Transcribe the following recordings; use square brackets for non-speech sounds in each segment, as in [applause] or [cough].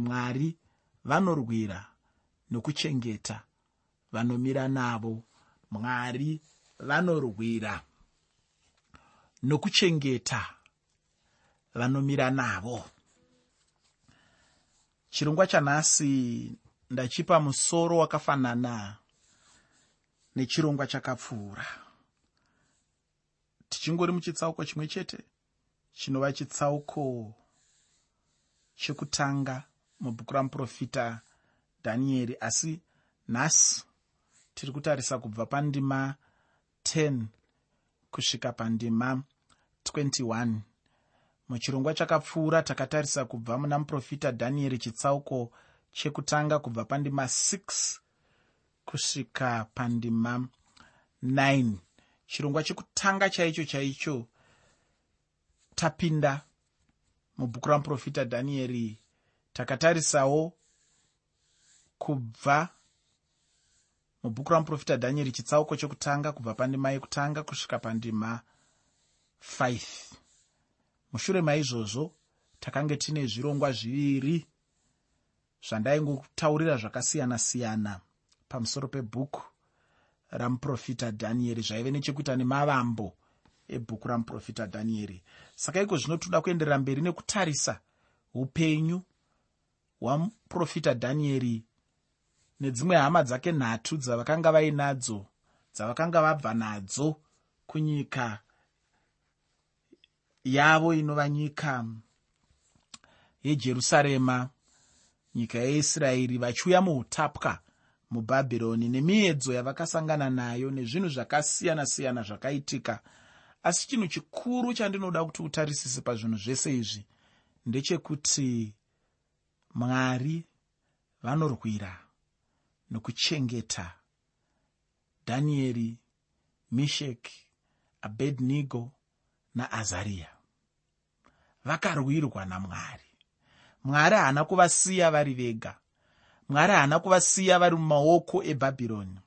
mwari vanorwira nokuchengeta vanomira navo. Mwari vanorwira nokuchengeta vanomira navo. Chirongwa chanhasi ndachipa musoro wakafanana nechirongwa chakapfuura. Tichingori muchitsauko chimwe chete chinova chitsauko chekutanga mubhuku ramuprofita dhanieri asi nhasi tiri kutarisa kubva pandima 10 kusvika pandima 21 muchirongwa chakapfuura takatarisa kubva muna muprofita dhanieri chitsauko chekutanga kubva pandima 6 kusvika pandima 9 chirongwa chekutanga chaicho chaicho tapinda mubhuku ramuprofita dhanieri takatarisawo kubva mubhuku ramuprofita dhanieri chitsauko chekutanga kubva pandima yekutanga kusvika pandima 5 mushure maizvozvo takange tine zvirongwa zviviri zvandaingotaurira zvakasiyana-siyana pamusoro pebhuku ramuprofita dhanieri zvaive nechekuita nemavambo ebhuku ramuprofita dhanieri. Saka iko zvino toda kuenderera mberi nekutarisa upenyu hwamuprofita dhanieri nedzimwe hama dzake nhatu dzavakanga vainadzo dzavakanga vabva nadzo kunyika yavo inova nyika yejerusarema. Nyika yeisraeri vachiuya muutapwa mubhabhironi nemiedzo yavakasangana nayo nezvinhu zvakasiyana-siyana zvakaitika. Asi chinhu chikuru chandinoda kuti utarisise pazvinhu zvese izvi ndechekuti mwari vanorwira nokuchengeta dhanieri misheki abednego naazariya vakarwirwa namwari. Mwari haana kuvasiya vari vega. Mwari haana kuvasiya vari mumaoko ebhabhironi.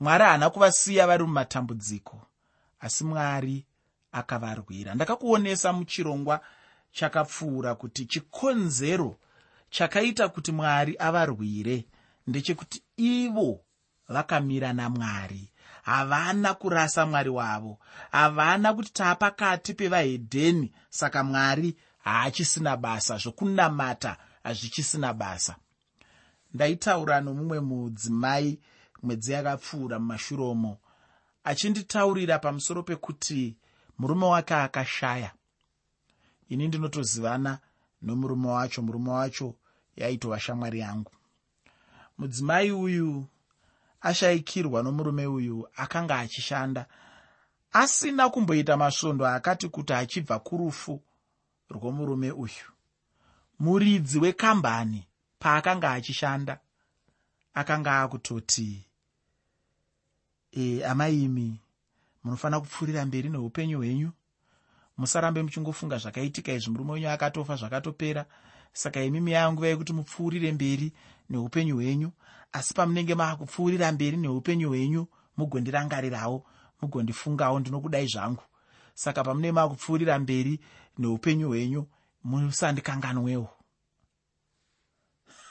Mwari haana kuvasiya vari mumatambudziko. Asi mwari akavarwira. Ndakakuonesa muchirongwa chakapfuura kuti chikonzero chakaita kuti mwari avarwire. Ndechekuti ivo vakamira namwari. Havana kurasa mwari wavo. Havana kuti taa pakati pevahedheni saka mwari haachisina basa zvokunamata hazvichisina basa. Ndaitaura nomumwe mudzimai mwedzi yakapfuura mumashuromo achinditaurira pamusoro pekuti murume wake akashaya. Ini ndinotozivana nomurume wacho murume wacho yaitova shamwari yangu. Mudzimai uyu ashayikirwa nomurume uyu akanga achishanda asina kumboita masvondo akati kuti achibva kurufu rwomurume uyu. Muridzi wekambani paakanga achishanda akanga akutoti e, amaimi munofanira kupfuurira mberi neupenyu hwenyu. Musarambe muchingofunga zvakaitika izvi. Murume wenyu akatofa zvakatopera saka imimi yanguva yekuti mupfuurire mberi neupenyu hwenyu asi pamunenge maakupfuurira mberi neupenyu hwenyu mugondirangarirawo mugondifungawo ndinokudai zvangu. Saka pamunenge maakupfuurira mberi neupenyu hwenyu musandikanganwewo.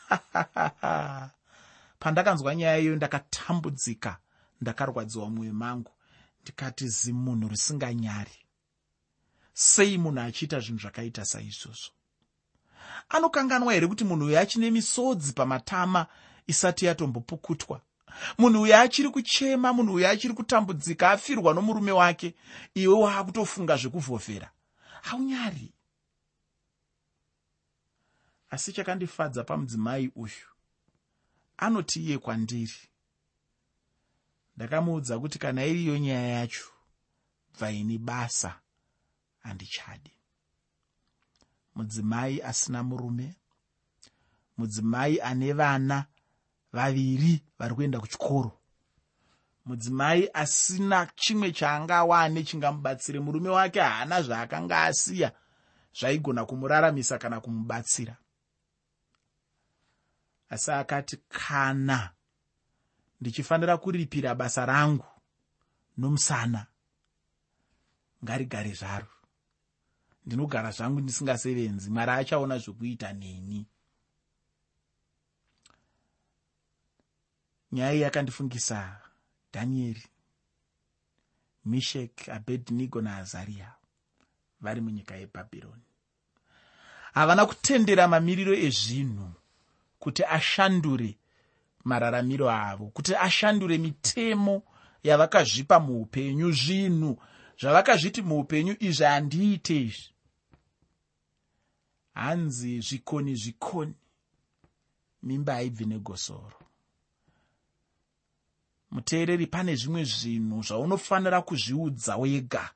[laughs] Pandakanzwa nyaya iyoyo ndakatambudzika ndakarwadziwa mwoyo mangu ndikati zimunhu risinganyari. Sei munhu achiita zvinhu zvakaita saizvozvo anokanganwa here kuti munhu uyu achine misodzi pamatama isati yatombopukutwa munhu uyu achiri kuchema munhu uyu achiri kutambudzika afirwa nomurume wake iwe waakutofunga zvekuvhovhera haunyari asi chakandifadza pamudzimai uyu anoti iye kwandiri. Ndakamuudza kuti kana iriyo nyaya yacho bvaini basa handichadi mudzimai asina murume mudzimai ane vana vaviri vari kuenda kuchikoro. Mudzimai asina chimwe chaangawane chingamubatsire murume wake haana zvaakanga asiya zvaigona kumuraramisa kana kumubatsira. Asi akati kana ndichifanira kuripira basa rangu nomusana ngarigare zvaro ndinogara zvangu ndisingasevenzi mari achaona zvokuita neni. Nyaya iyi yakandifungisa dhanieri mishek abhedhinego naazariya vari munyika yebhabhironi. Havana kutendera mamiriro ezvinhu kuti ashandure mararamiro avo kuti ashandure mitemo yavakazvipa muupenyu zvinhu zvavakazviti muupenyu izvi handiite izvi. Hanzi zvikoni zvikoni mimba haibvi negosoro. Muteereri pane zvimwe zvinhu zvaunofanira kuzviudza wega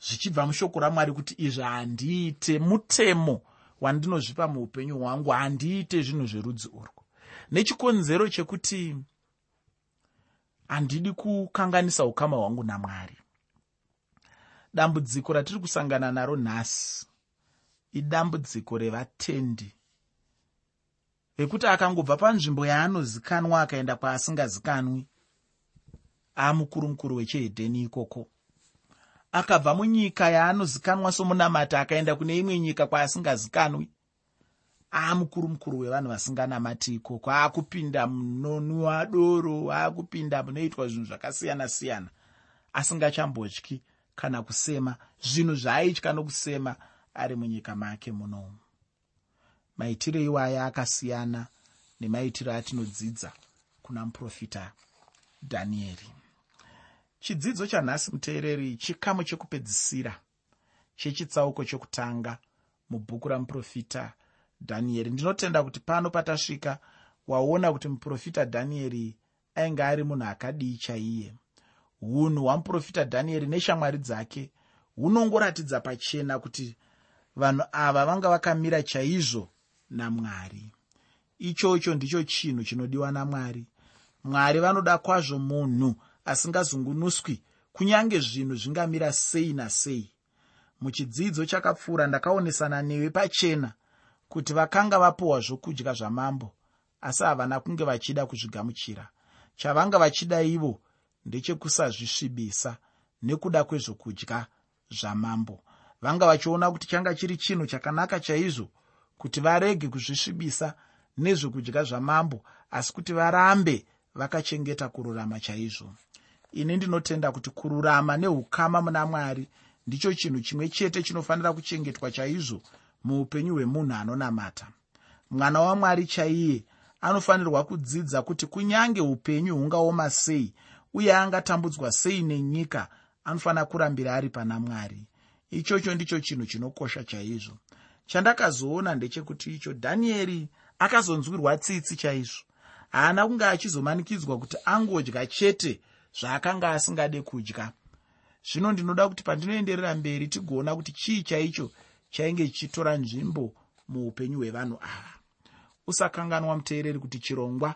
zvichibva mushoko ramwari kuti izvi handiite mutemo wandinozvipa muupenyu hwangu handiite zvinhu zverudzi urwu. Nechikonzero chekuti handidi kukanganisa ukama hwangu namwari dambudziko ratiri kusangana naro nhasi idambudziko revatendi. Vekuti akangobva panzvimbo yaanozikanwa akaenda kwaasingazikanwi aamukuru mukuru wechihedheni ikoko. Akabva munyika yaanozikanwa somunamata akaenda kune imwe nyika kwaasingazikanwi aamukuru mukuru wevanhu vasinganamati ikoko. Aakupinda munonwiwa doro aakupinda munoitwa zvinhu zvakasiyana-siyana asingachambotyi kana kusema zvinhu zvaaitya nokusema ari munyika make munomu maitiro iwaya akasiyana nemaitiro atinodzidza kuna muprofita dhanieri chidzidzo chanhasi muteereri chikamu chekupedzisira chechitsauko chokutanga mubhuku ramuprofita dhanieri ndinotenda kuti pano patasvika waona kuti muprofita dhanieri ainge ari munhu akadii chaiye unhu hwamuprofita dhanieri neshamwari dzake hunongoratidza pachena kuti vanhu ava vanga vakamira chaizvo namwari. Ichocho ndicho chinhu chinodiwa namwari. Mwari vanoda kwazvo munhu asingazungunuswi kunyange zvinhu zvingamira sei nasei. Muchidzidzo chakapfuura ndakaonesana newe pachena kuti vakanga vapiwa zvokudya zvamambo asi havana kunge vachida kuzvigamuchira. Chavanga vachida ivo ndechekusazvisvibisa nekuda kwezvokudya zvamambo. Vanga vachiona kuti changa chiri chinhu chakanaka chaizvo kuti varege kuzvisvibisa nezvokudya zvamambo asi kuti varambe vakachengeta kururama chaizvo. Ini ndinotenda kuti kururama neukama muna mwari ndicho chinhu chimwe chete chinofanira kuchengetwa chaizvo muupenyu hwemunhu anonamata. Mwana wamwari chaiye anofanirwa kudzidza kuti kunyange upenyu hungaoma sei uye angatambudzwa sei nenyika anofanira kurambira ari pana mwari. Ichocho ndicho chinhu chinokosha chaizvo. Chandakazoona ndechekuti icho dhanieri akazonzwirwa tsitsi chaizvo. Haana kunge achizomanikidzwa kuti angodya chete zvaakanga asingade kudya. Zvino ndinoda kuti pandinoenderera mberi tigoona kuti chii chaicho chainge chichitora nzvimbo muupenyu hwevanhu ava. Usakanganwa muteereri kuti chirongwa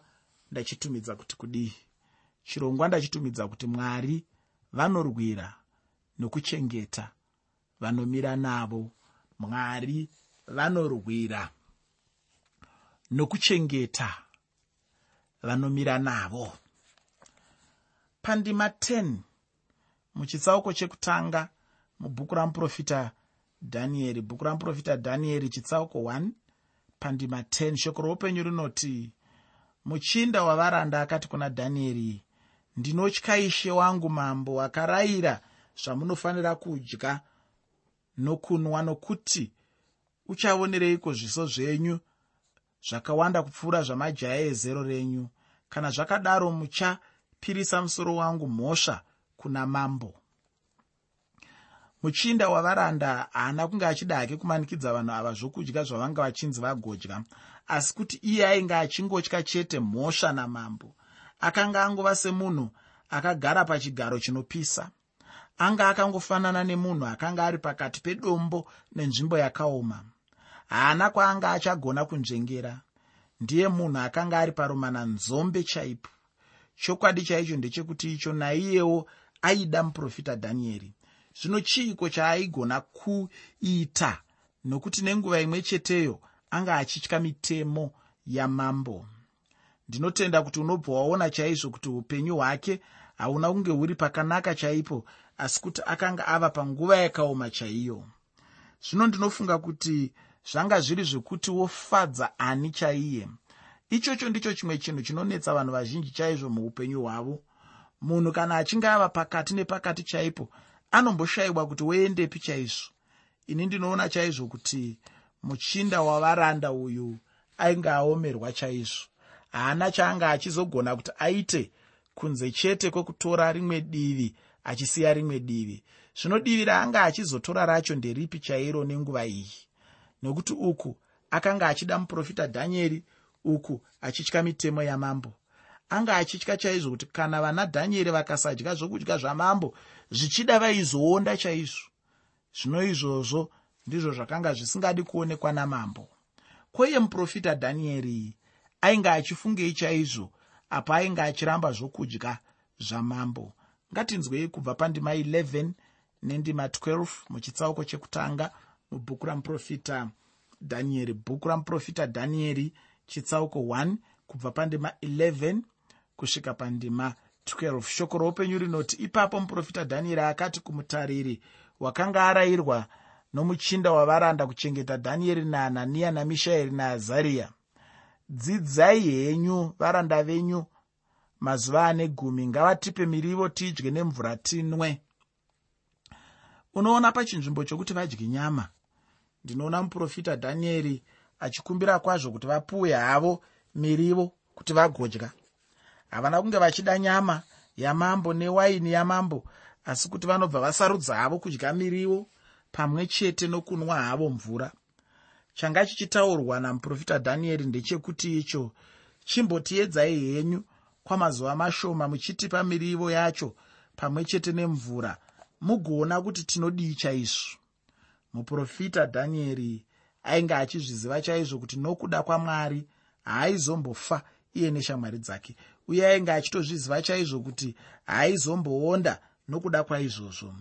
ndachitumidza kuti kudii chirongwa ndachitumidza kuti mwari vanorwira nokuchengeta vanomira navo. Mwari vanorwira nokuchengeta vanomira navo. Pandima 10 muchitsauko chekutanga mubhuku ramuprofita dhanieri bhuku ramuprofita dhanieri chitsauko 1 pandima 10 shoko roupenyu rinoti muchinda wavaranda akati kuna dhanieri ndinotya ishe wangu mambo akarayira zvamunofanira kudya. Nokunwa nokuti uchaonereiko zviso zvenyu zvakawanda kupfuura zvamajaya ezero renyu? Kana zvakadaro muchapirisa musoro wangu mhosva kuna mambo. Muchinda wavaranda haana kunge achida hake kumanikidza vanhu ava zvokudya zvavanga vachinzi vagodya asi kuti iye ainge achingotya chete mhosva namambo akanga angova semunhu akagara pachigaro chinopisa. Anga akangofanana nemunhu akanga ari pakati pedombo nenzvimbo yakaoma. Haana kwaanga achagona kunzvengera ndiye munhu akanga ari paromana nzombe chaipo. Chokwadi chaicho ndechekuti icho naiyewo aida muprofita dhanieri. Zvino chiiko chaaigona kuita? Nokuti nenguva imwe cheteyo anga achitya mitemo yamambo ndinotenda kuti unobva waona chaizvo kuti upenyu hwake hauna kunge huri pakanaka chaipo asi kuti akanga ava panguva yakaoma chaiyo. Zvino ndinofunga kuti zvanga zviri zvekuti wofadza ani chaiye. Ichocho ndicho chimwe chinhu chinonetsa vanhu vazhinji chaizvo muupenyu hwavo. Munhu kana achinge ava pakati nepakati chaipo anomboshayiwa kuti woendepi chaizvo. Ini ndinoona chaizvo kuti muchinda wavaranda uyu ainge aomerwa chaizvo haana chaanga achizogona kuti aite kunze chete kwekutora rimwe divi achisiya rimwe divi. Zvino divi raanga achizotora racho nderipi chairo nenguva iyi? Nokuti uku akanga achida muprofita dhanieri uku achitya mitemo yamambo. Anga achitya chaizvo kuti kana vana dhanieri vakasadya zvokudya zvamambo zvichida vaizoonda chaizvo? Zvino izvozvo ndizvo zvakanga zvisingadi kuonekwa namambo. Kweye muprofita dhanieri ainge achifungei chaizvo apa ainge achiramba zvokudya zvamambo. Ngatinzwei kubva pandima 11 nendima 12 muchitsauko chekutanga mubhuku ramuprofita dhanieri bhuku ramuprofita dhanieri chitsauko 1 kubva pandima 11 kusvika pandima 12 shoko roupenyu rinoti ipapo muprofita dhanieri akati kumutariri wakanga arayirwa nomuchinda wavaranda kuchengeta dhanieri nahananiya namishaeri naazariya dzidzai henyu varanda venyu mazuva ane gumi. Ngavatipe mirivo tidye nemvura tinwe. Unoona pachinzvimbo chokuti vadye nyama. Ndinoona muprofita dhanieri achikumbira kwazvo kuti vapuwe havo mirivo kuti vagodya. Havana kunge vachida nyama yamambo newaini yamambo asi kuti vanobva vasarudza havo kudya mirivo pamwe chete nokunwa havo mvura changa chichitaurwa namuprofita dhanieri ndechekuti icho chimbotiedzai henyu kwamazuva mashoma muchitipa mirivo yacho pamwe chete nemvura mugoona kuti tinodii chaizvo. Muprofita dhanieri ainge achizviziva chaizvo kuti nokuda kwamwari haaizombofa iye neshamwari dzake uye ainge achitozviziva chaizvo kuti haaizomboonda nokuda kwaizvozvo.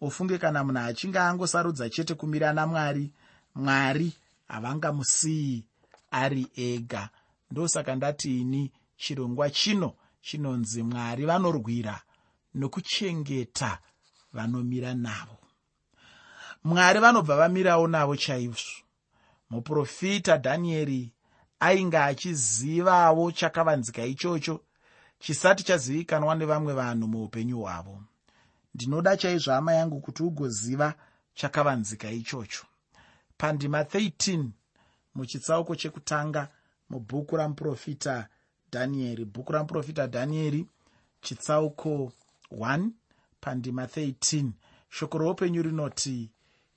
Ufunge kana munhu achinge angosarudza chete kumira namwari mwari havangamusiyi ari ega. Ndosaka ndati ini chirongwa chino chinonzi mwari vanorwira nokuchengeta vanomira navo. Mwari vanobva vamirawo navo chaizvo. Muprofita dhanieri ainge achizivawo chakavanzika ichocho chisati chazivikanwa nevamwe vanhu muupenyu hwavo. Ndinoda chaizvo hama yangu kuti ugoziva chakavanzika ichocho pandima 13 muchitsauko chekutanga mubhuku ramuprofita dhanieri bhuku ramuprofita dhanieri chitsauko 1 pandima 13 shoko roupenyu rinoti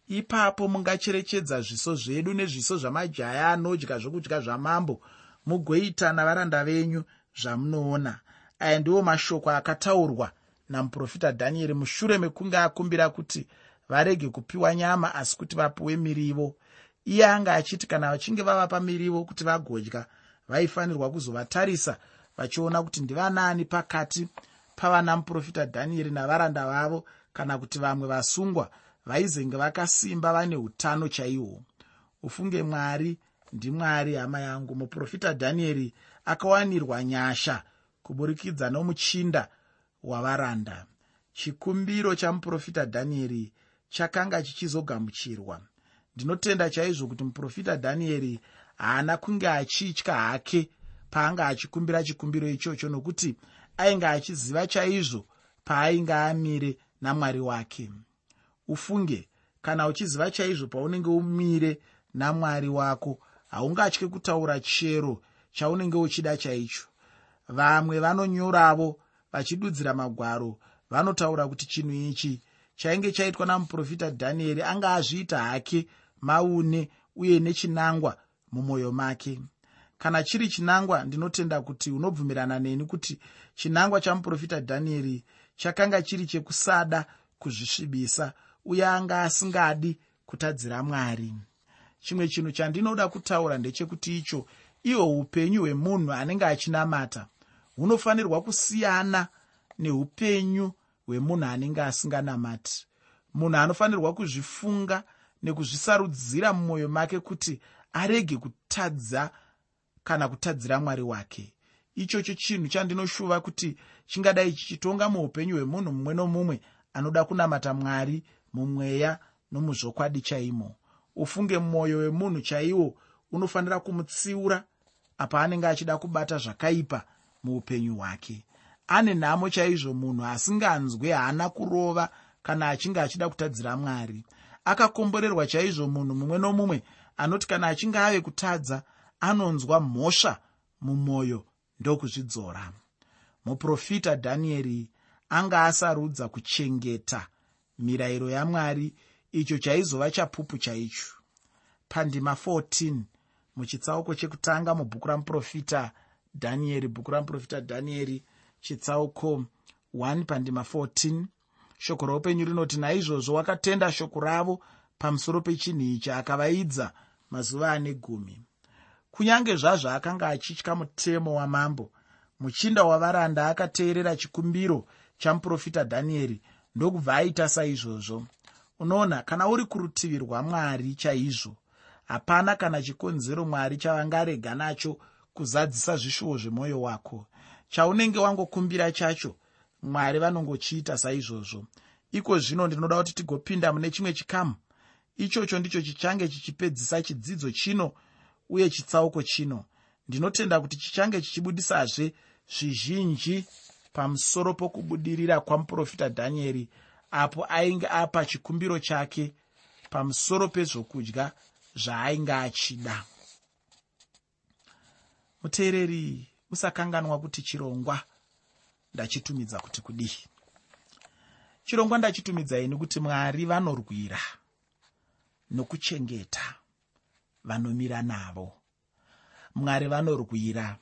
ipapo mungacherechedza zviso zvedu nezviso zvamajaya anodya zvokudya zvamambo mugoita navaranda venyu zvamunoona. Aya ndiwo mashoko akataurwa namuprofita dhanieri mushure mekunge akumbira kuti varege kupiwa nyama asi kuti vapiwe mirivo. Iye anga achiti kana vachinge vavapa mirivo kuti vagodya vaifanirwa kuzovatarisa vachiona kuti ndivanaani pakati pavana muprofita dhanieri navaranda vavo kana kuti vamwe vasungwa vaizenge vakasimba vane utano chaihwo ufunge mwari ndimwari hama yangu. Muprofita dhanieri akawanirwa nyasha kuburikidza nomuchinda wavaranda. Chikumbiro chamuprofita dhanieri chakanga chichizogamuchirwa. Ndinotenda chaizvo kuti muprofita dhanieri haana kunge achitya hake paanga achikumbira chikumbiro ichocho nokuti ainge achiziva chaizvo paainge amire namwari wake. Ufunge kana uchiziva chaizvo paunenge umire namwari wako haungatye kutaura chero chaunenge uchida chaicho. Vamwe vanonyoravo vachidudzira magwaro vanotaura kuti chinhu ichi chainge chaitwa namuprofita dhanieri anga azviita hake maune uye nechinangwa mumwoyo make. Kana chiri chinangwa ndinotenda kuti unobvumirana neni kuti chinangwa chamuprofita dhanieri chakanga chiri chekusada kuzvisvibisa uye anga asingadi kutadzira mwari. Chimwe chinhu chandinoda kutaura ndechekuti icho ihwo upenyu hwemunhu anenge achinamata. Hunofanirwa kusiyana neupenyu hwemunhu anenge asinganamati. Munhu anofanirwa kuzvifunga nekuzvisarudzira mumwoyo make kuti arege kutadza kana kutadzira mwari wake. Ichocho chinhu chandinoshuva kuti chingadai chichitonga muupenyu hwemunhu mumwe nomumwe anoda kunamata mwari mumweya nomuzvokwadi chaimo. Ufunge mwoyo wemunhu chaiwo unofanira kumutsiura apa anenge achida kubata zvakaipa muupenyu hwake ane nhamo chaizvo munhu asinganzwe haana kurova kana achinge achida kutadzira mwari. Akakomborerwa chaizvo munhu mumwe nomumwe anoti kana achinge ave kutadza anonzwa mhosva mumwoyo ndokuzvidzora. Muprofita dhanieri anga asarudza kuchengeta mirayiro yamwari icho chaizova chapupu chaicho. Pandima 14 muchitsauko chekutanga mubhuku ramuprofita dhanieri bhuku ramuprofita dhanieri chitsauko 1 pandima 14 shoko roupenyu rinoti naizvozvo wakatenda shoko ravo pamusoro pechinhu ichi akavaidza mazuva ane gumi. Kunyange zvazvo akanga achitya mutemo wamambo muchinda wavaranda akateerera chikumbiro chamuprofita dhanieri ndokubva aita saizvozvo. Unoona kana uri kurutivi rwamwari chaizvo hapana kana chikonzero mwari chavangarega nacho kuzadzisa zvishuwo zvemwoyo wako chaunenge wangokumbira chacho mwari vanongochiita saizvozvo. Iko zvino ndinoda kuti tigopinda mune chimwe chikamu. Ichocho ndicho chichange chichipedzisa chidzidzo chino uye chitsauko chino. Ndinotenda kuti chichange chichibudisazve zvizhinji pamusoro pokubudirira kwamuprofita dhanieri apo ainge apa chikumbiro chake pamusoro pezvokudya zvaainge achida. Muteereri usakanganwa kuti chirongwa ndachitumidza kuti kudii? Chirongwa ndachitumidzai nekuti mwari vanorwira nokuchengeta vanomira navo. Mwari vanorwira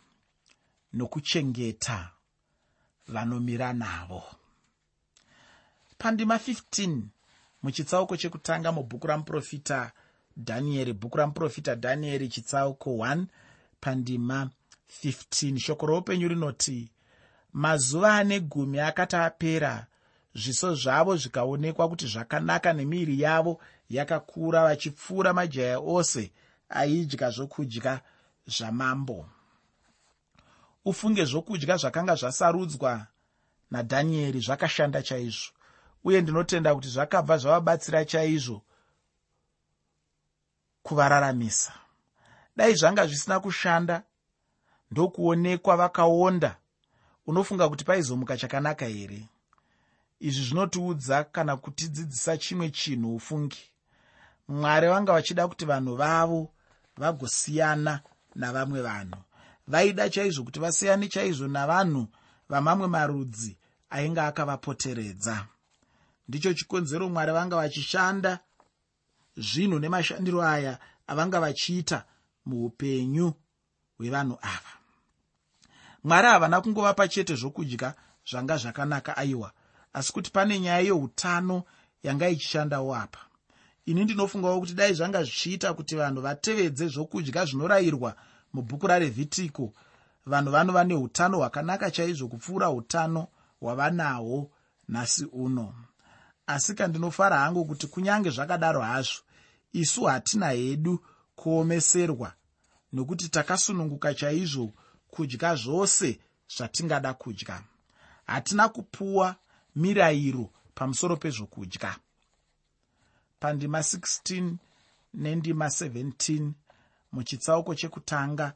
nokuchengeta vanomira navo. Pandima 15 muchitsauko chekutanga mubhuku ramuprofita dhanieri bhuku ramuprofita dhanieri chitsauko 1 pandima 15 shoko roupenyu rinoti mazuva ane gumi akati apera zviso zvavo zvikaonekwa kuti zvakanaka nemiiri yavo yakakura vachipfuura majaya ose aidya zvokudya zvamambo. Ufunge zvokudya zvakanga zvasarudzwa nadhanieri zvakashanda chaizvo uye ndinotenda kuti zvakabva zvavabatsira chaizvo kuvararamisa. Dai zvanga zvisina kushanda ndokuonekwa vakaonda. Unofunga kuti paizomuka chakanaka here? Izvi zvinotiudza kana kutidzidzisa chimwe chinhu ufungi. Mwari vanga vachida kuti vanhu vavo vagosiyana navamwe vanhu. Vaida chaizvo kuti vasiyane chaizvo navanhu vamamwe marudzi ainge akavapoteredza. Ndicho chikonzero mwari vanga vachishanda zvinhu nemashandiro aya avanga vachiita muupenyu hwevanhu ava mwari havana kungovapa chete zvokudya zvanga zvakanaka aiwa asi kuti pane nyaya yeutano yanga ichishandawo apa. Ini ndinofungawo kuti dai zvanga zvichiita kuti vanhu vatevedze zvokudya zvinorayirwa mubhuku rarevhitiko. Vanhu vanova neutano hwakanaka chaizvo kupfuura utano hwavanahwo nhasi uno. Asi kandinofara hangu kuti kunyange zvakadaro hazvo isu hatina hedu kuomeserwa nokuti takasununguka chaizvo kudya zvose zvatingada kudya. Hatina kupuwa mirayiro pamusoro pezvokudya. Pandima 16 nendima 17 muchitsauko chekutanga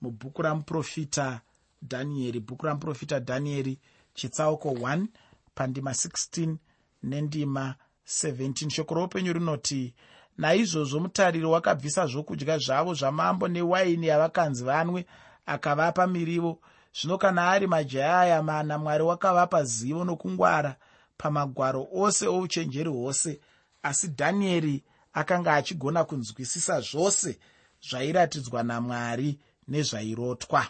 mubhuku ramuprofita dhanieri bhuku ramuprofita dhanieri chitsauko 1 pandima 16 nendima 17 shoko roupenyu rinoti naizvozvo mutariri wakabvisa zvokudya zvavo zvamambo newaini yavakanzi vanwe akavapa mirivo. Zvino kana ari majaya aya mana mwari wakavapa zivo nokungwara pamagwaro ose ouchenjeri hwose. Asi dhanieri akanga achigona kunzwisisa zvose zvairatidzwa namwari nezvairotwa.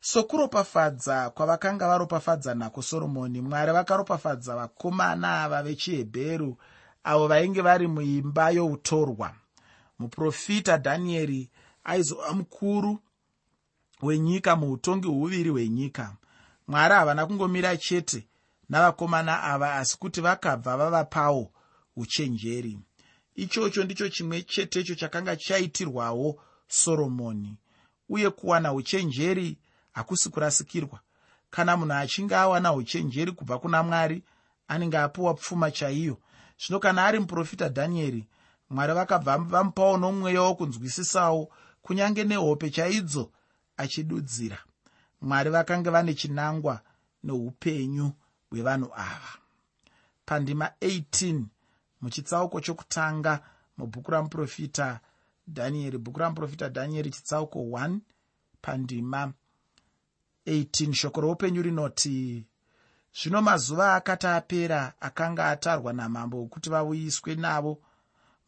Sokuropafadza kwavakanga varopafadza nako soromoni mwari vakaropafadza vakomana ava vechihebheru avo vainge vari muimba youtorwa. Muprofita dhanieri aizova mukuru wenyika muutongi huviri hwenyika. Mwari havana kungomira chete navakomana ava asi kuti vakabva vavapawo uchenjeri. Ichocho ndicho chimwe chetecho chakanga chaitirwawo soromoni. Uye kuwana uchenjeri hakusi kurasikirwa. Kana munhu achinge awana uchenjeri kubva kuna mwari anenge apiwa pfuma chaiyo. Zvino kana ari muprofita dhanieri mwari vakabva vamupawo nomweya wokunzwisisawo kunyange nehope chaidzo achidudzira. Mwari vakanga vane chinangwa neupenyu hwevanhu ava. Pandima 18 muchitsauko chokutanga mubhuku ramuprofita dhanieri bhuku ramuprofita dhanieri chitsauko 1 pandima 18 shoko roupenyu rinoti zvino mazuva akati apera akanga atarwa namambo okuti vauyiswe navo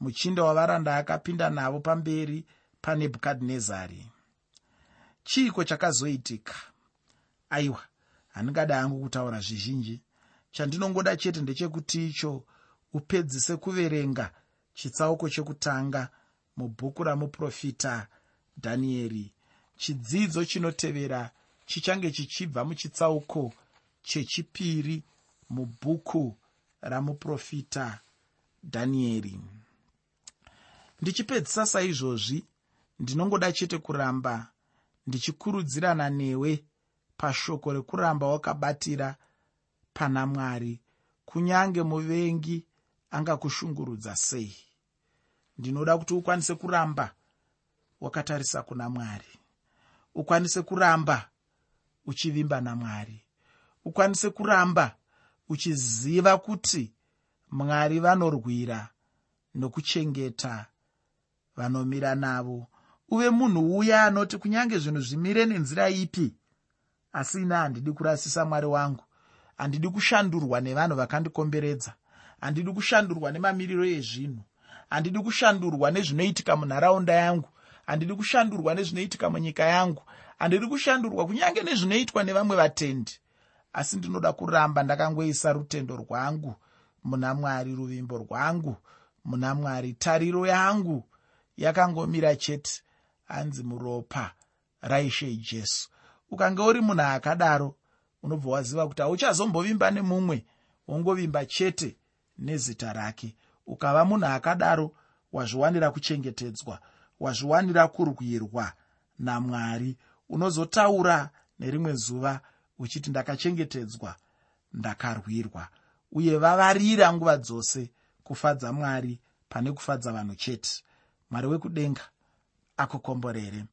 muchinda wavaranda akapinda navo pamberi panebhukadhinezari chiiko chakazoitika? Aiwa handingada hangu kutaura zvizhinji. Chandinongoda chete ndechekuti icho upedzise kuverenga chitsauko chekutanga mubhuku ramuprofita dhanieri. Chidzidzo chinotevera chichange chichibva muchitsauko chechipiri mubhuku ramuprofita dhanieri. Ndichipedzisa saizvozvi ndinongoda chete kuramba ndichikurudzirana newe pashoko rekuramba wakabatira pana mwari kunyange muvengi angakushungurudza sei. Ndinoda kuti ukwanise kuramba wakatarisa kuna mwari ukwanise kuramba uchivimba namwari ukwanise kuramba uchiziva kuti mwari vanorwira nokuchengeta vanomira navo uve munhu uya anoti kunyange zvinhu zvimire nenzira ipi? Asi ina handidi kurasisa mwari wangu. Handidi kushandurwa nevanhu vakandikomberedza. Handidi kushandurwa nemamiriro ezvinhu. Handidi kushandurwa nezvinoitika munharaunda yangu. Handidi kushandurwa nezvinoitika munyika yangu. Handidi kushandurwa kunyange nezvinoitwa nevamwe vatendi. Asi ndinoda kuramba ndakangoisa rutendo rwangu muna mwari ruvimbo rwangu muna mwari. Tariro yangu yakangomira chete hanzi muropa raishe jesu. Ukange uri munhu akadaro unobva waziva kuti hauchazombovimba nemumwe wongovimba chete nezita rake. Ukava munhu akadaro wazviwanira kuchengetedzwa wazviwanira kurwirwa namwari. Unozotaura nerimwe zuva uchiti ndakachengetedzwa ndakarwirwa. Uye vavarira nguva dzose kufadza mwari pane kufadza vanhu chete. Mwari wekudenga akukomborere